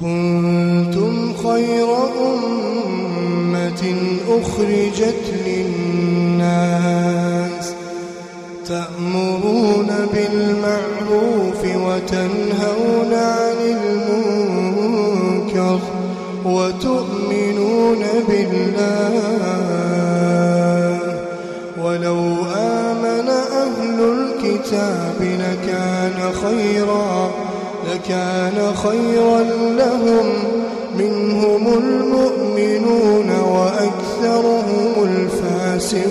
كنتم خير أمة أخرجت للناس تأمرون بالمعروف وتنهون عن المنكر وتؤمنون بالله لكان خيرا لهم منهم المؤمنون وأكثرهم الفاسقون.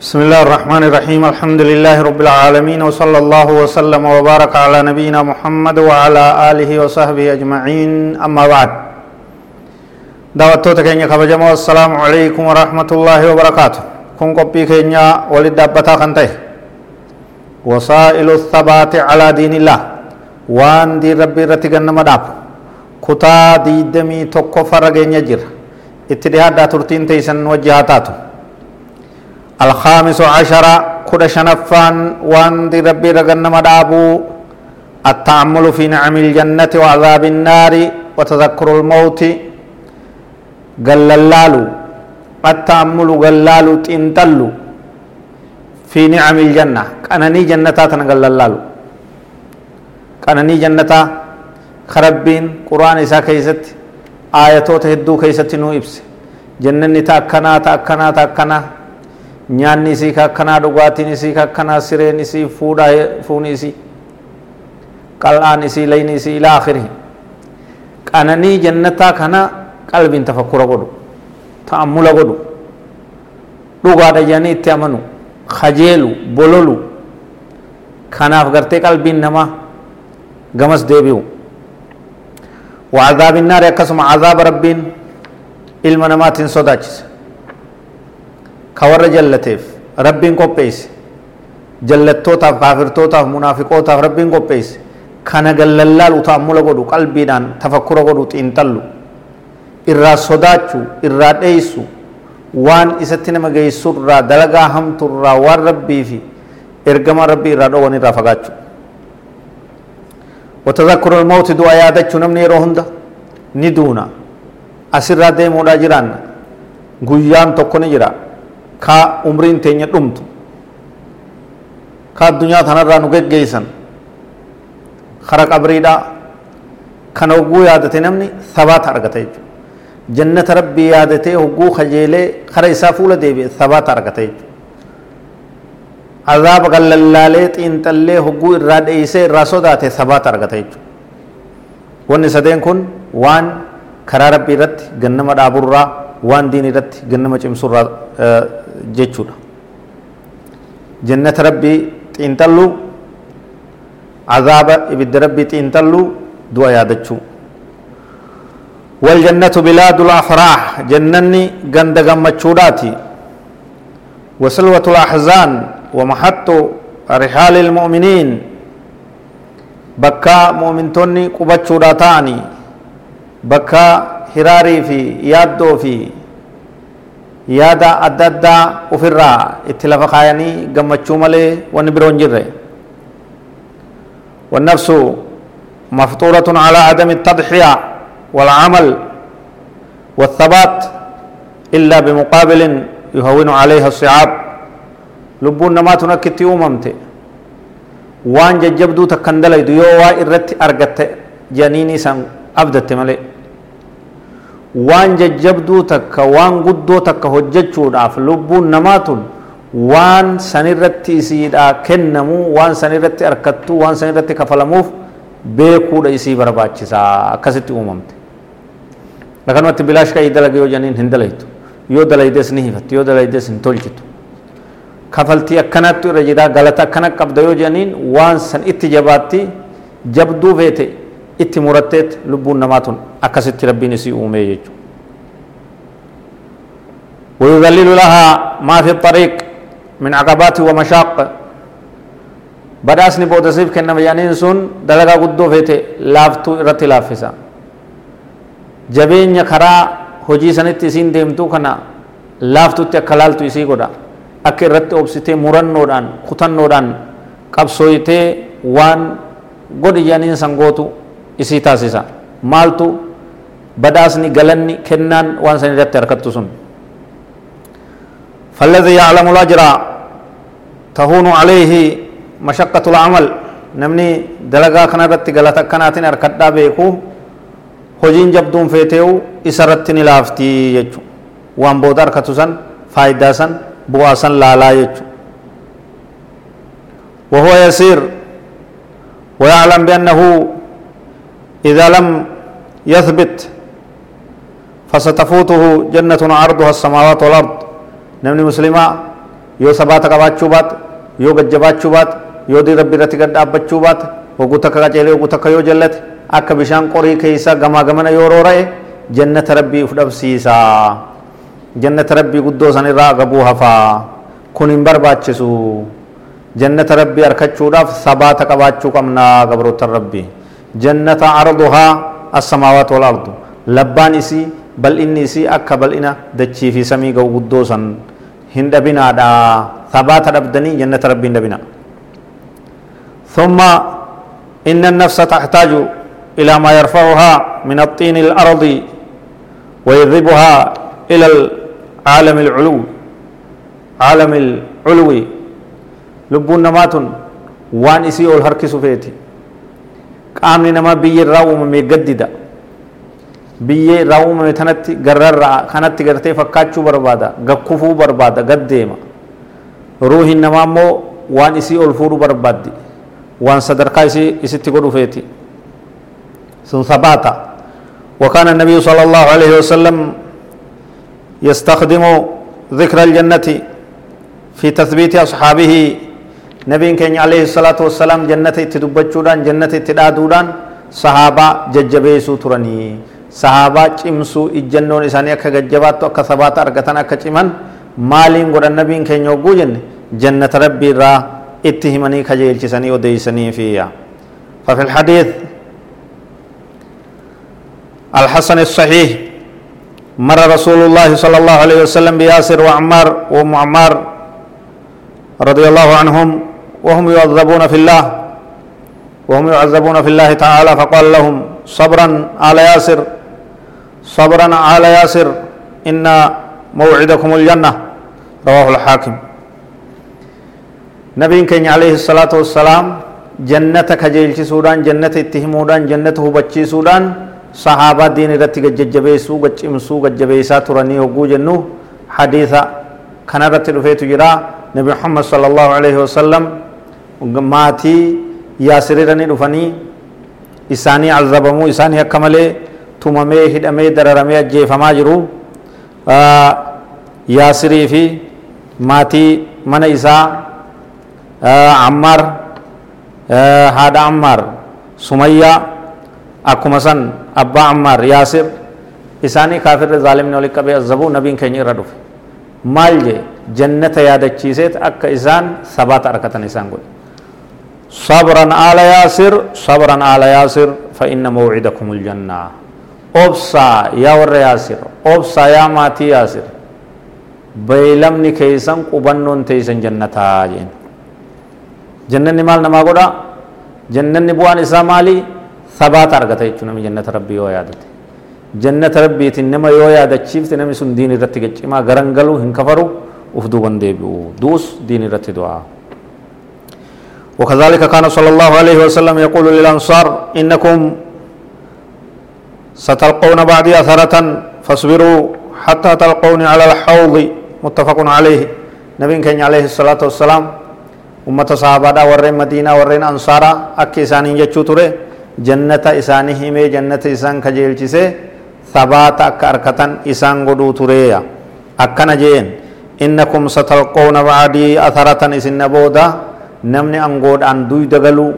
بسم الله الرحمن الرحيم. الحمد لله رب العالمين وصلى الله وسلم وبارك على نبينا محمد وعلى آله وصحبه أجمعين. أما بعد تكينيا خبجمو. السلام عليكم ورحمة الله وبركاته. كن قبي كينيا ولد دابتا خنته وسائل الثبات على دين الله. وان دي ربي رتقن مداب كتا دي دمي تقو فرقين يجر. اتدهاد ترتين تيسن وجهاتاتو الخامس عشر كل شنفان وان دي ربي رقن مدابو. التعمل في نعم الجنة وعذاب النار وتذكر الموت. قللالو. التأمل قلالو تنتلو. في نعم الجنة قنني جنتاتنا قللالو قنني جنتا خربين قرآن إسا كيست آياتو تهدو كيست نو إبس جنني تأكنا تأكنا تأكنا nyaanni isii ka akkanaa dhugaatiin isii ka akkanaa sireen isii fuudhaa fuuni isii qal'aan isii layni isii ilaa akhiri qananii jannataa kana qalbiin tafakkura godhu ta'ammula godhu dhugaadha jedhanii itti amanu kajeelu bololu kanaaf gartee qalbiin namaa gamas deebi'u وعذاب النار akkasuma عذاب ربين ilma namaatiin sodaachisa كورا جلتيف ربين قبيس جلتوتاف كافرتوتاف منافقوتاف ربين قبيس كان جللال وتأمل قدو قلبي دان تفكر قدو تنتلو irraa sodaachuu irraa dheeysu waan isatti nama geessu irraa dalagaa hamtu irraa waan rabbii fi ergama rabbii irraa dhoowwan irraa fagaachuu وتذكر الموت دعاء يادتشو نمني روهندا ندونا أسرى ديمودا جيران guyyaan tokko ni jira ka umriin teenya dhumtu ka addunyaa tanarraa nu geggeeysan kara qabriidha kana hogguu yaadate jannata rabbii yaadatee hogguu kajeelee kara isaa fuula deebi'e thabaata argata jechuudha azaaba gallallaalee xiinxallee hogguu irraa dheeysee irraa sodaate thabaata argata jechuudha wanni sadeen kun waan karaa rabbii irratti gannama dhaaburraa waan diin irratti gannama cimsurraa jechuudha jannata rabbii xiinxalluu azaaba ibidda rabbii xiinxalluu du'a yaadachuu والجنة بلاد الأفراح. جنني جند جمتشوراتي وسلوة الأحزان ومحط رحال المؤمنين. بكا مؤمنتوني قبتشوراتاني بكا هراري في يادو في. lafa kaayanii gammachuu malee wanni biroo hin jirre والنفس مفطورة على عدم التضحية. والعمل والثبات إلا بمقابل يهون عليها الصعاب لبون ما تنكت أممت وان ججبدو تكندليد يو وا إرت أرغت جنيني سن أبدت ملئ waan jajjabduu takka waan guddoo takka hojjechuudhaaf lubbuun namaa tun waan sanirratti isiidhaa kennamu waan sanirratti arkattu waan sanirratti kafalamuuf beekuudha isii barbaachisaa akkasitti uumamte akkanumatti bilaash ka'ii dalaga yoo janiin hin dalaytu yoo dalaydes ni hifatti yoo dalaydes hin tolchitu kafaltii akkanattu irra jira galata akkana qabda yoo janiin waan san itti jabaatti jabduu feete itti muratteet lubbuun namaa tun akkasitti rabbiin isii uumee jechuudha. ويذلل لها ما في الطريق من عقبات ومشاق بداسني بودسيف كنا بيانين سن دلغا قدو فيته لافتو رتي لافسا جبين خرا hojii sanitti isiin deemtuu kana laaftutti akka laaltu isii godha akka irratti obsitee murannoodhaan kutannoodhaan qabsooyitee waan godhi jedhaniin san gootu isii taasisa maaltu badaasni galanni kennaan waan san irratti harkattu sun فالذي يعلم الأجر تهون عليه مشقة العمل نمني دلقا كان رتي غلطة كانت أركدا بيكو hojiin jabduun feeteewu isarratti ni laaftii jechu waan booda harkatu san faayidaa san bu'aa san laalaa jechu وهو يسير ويعلم بأنه إذا لم يثبت فستفوته جنة عرضها السماوات والأرض نمني مسلمة يو سبات قباتشو بات يو قجباتشو بات يو دي ربي رتي قد أبتشو بات وقوتك قجيلي وقوتك يو جلت akka bishaan qorii keeysa gamaa gamana yoo roora'e jannata rabbii uf dhabsiisa jannata rabbii guddoo san irraa agabuu hafaa kun hin barbaachisu jannata rabbii arkachuudhaaf sabaata qabaachuu qabnaa gabroottan rabbii jannata arduhaa assamaawaat wal ardu labbaan isii bal'inni isii akka bal'ina dachii fi samii ga'u guddoo san hin dhabinaadha sabaata dhabdanii jannata rabbii hin dhabina ثم إن النفس تحتاج إلى ما يرفعها من الطين الأرض ويذبها إلى العالم العلو عالم العلوي لبون نمات وان إسي أول فيتي namaa biyya irraa uumame gaddida biyya irraa uumame tanatti garrarraa kanatti gartee fakkaachuu barbaada gakkufuu barbaada gaddeema ruuhin namaa immoo waan isii ol fuudhuu barbaaddi waan sadarkaa isii isitti godhu feeti ثم ثبات وكان النبي صلى الله عليه وسلم يستخدم ذكر الجنة في تثبيت أصحابه. نبي كان عليه الصلاة والسلام جنة تدبجودان جنة تدادودان. صحابة ججبيسو ترني صحابة چمسو إجنون إساني أكا ججبات أكا ثبات أرغتان أكا چمن. مالين قد النبي كان يوغو جن. جنة ربي را إتهمني خجيل چسني وديسني فيها. ففي الحديث الحسن الصحيح. مر رسول الله صلى الله عليه وسلم بياسر وعمار وام عمار رضي الله عنهم وهم يعذبون في الله وهم يعذبون في الله تعالى فقال لهم صبرا على ياسر صبرا على ياسر إن موعدكم الجنة. رواه الحاكم. نبي كان عليه الصلاة والسلام جنة جيل سودان جنة اتهمودان جنة هبتشي سودان sahaabaa diin irratti gajjajjabeessuu gaccimsuu gajjabeessaa turanii hogguu jennu hadiisa kana irratti dhufeetu jira nabi muhammad sallallahu alaihi wasallam maatii yaasirirani dhufanii isaanii azabamuu isaanii akka malee tumamee hidhamee dararamee ajjeefamaa jiru yaasirii fi maatii mana isaa ammaar haadha ammaar sumayyaa akkuma san abbaa ammaar yaasir isaanii kaafirri zaalimni walitti qabee azabuu nabiin keenya irra dhufe maal jee jannata yaadachiiseet akka isaan sabaata arkatan isaan godhe sabran aala yaasir sabran aala yaasir fa inna mawcidakum aljanna obsaa yaa warra yaasir obsaa yaa maatii yaasir beeylamni keeysan qubannoon teeysan jannataa jeen jannanni maal namaa godha jannanni bu'aan isaa maalii ثبات أرغتا يجو نمي جنة ربي يو يادت جنة ربي تنما يو يادتشيفت نمي سن دين رتي گچما گرنگلو هنكفرو افدو بندے بيو دوس دين رتي دعا. وكذلك كان صلى الله عليه وسلم يقول للأنصار إنكم ستلقون بعدي أثرة فاصبروا حتى تلقوني على الحوض. متفق عليه. نبي كان عليه الصلاة والسلام أمة صحابة ورين مدينة ورين أنصارا أكي سانين تره jannata isaanii himee jannata isaan kajeelchise sabaata akka arkatan isaan godhuu tureeya. Akkana jeen innakum satalqawna bacdii atharatan isinna booda namni angoodhaan duyda galuu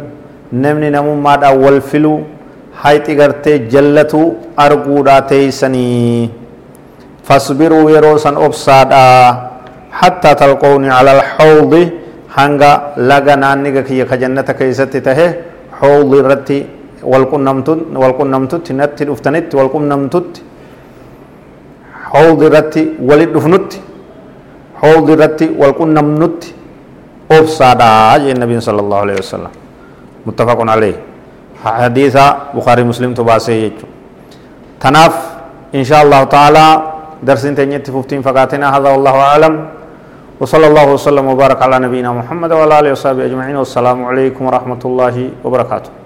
namni namummaadhaan wal filuu hayxi gartee jallatu arguudhaa teeysanii. Fasbiruu yeroo san obsaadha hattaa talqawni cala alxawdi hanga laga naanniga kiyya ka jannata keeysatti tahe xawdi irratti والكون نمتد والكون نمتد نت افتنت والكون نمتد حوضرتي ولد افنت حوضرتي والكون نمنت أفسادا يا النبي صلى الله عليه وسلم. متفق عليه. حديث بخاري مسلم تباسي تناف إن شاء الله تعالى درس تنية تفوتين فقاتنا هذا والله أعلم. وصلى الله وسلم وبارك على نبينا محمد وعلى آله وصحبه أجمعين والسلام عليكم ورحمة الله وبركاته.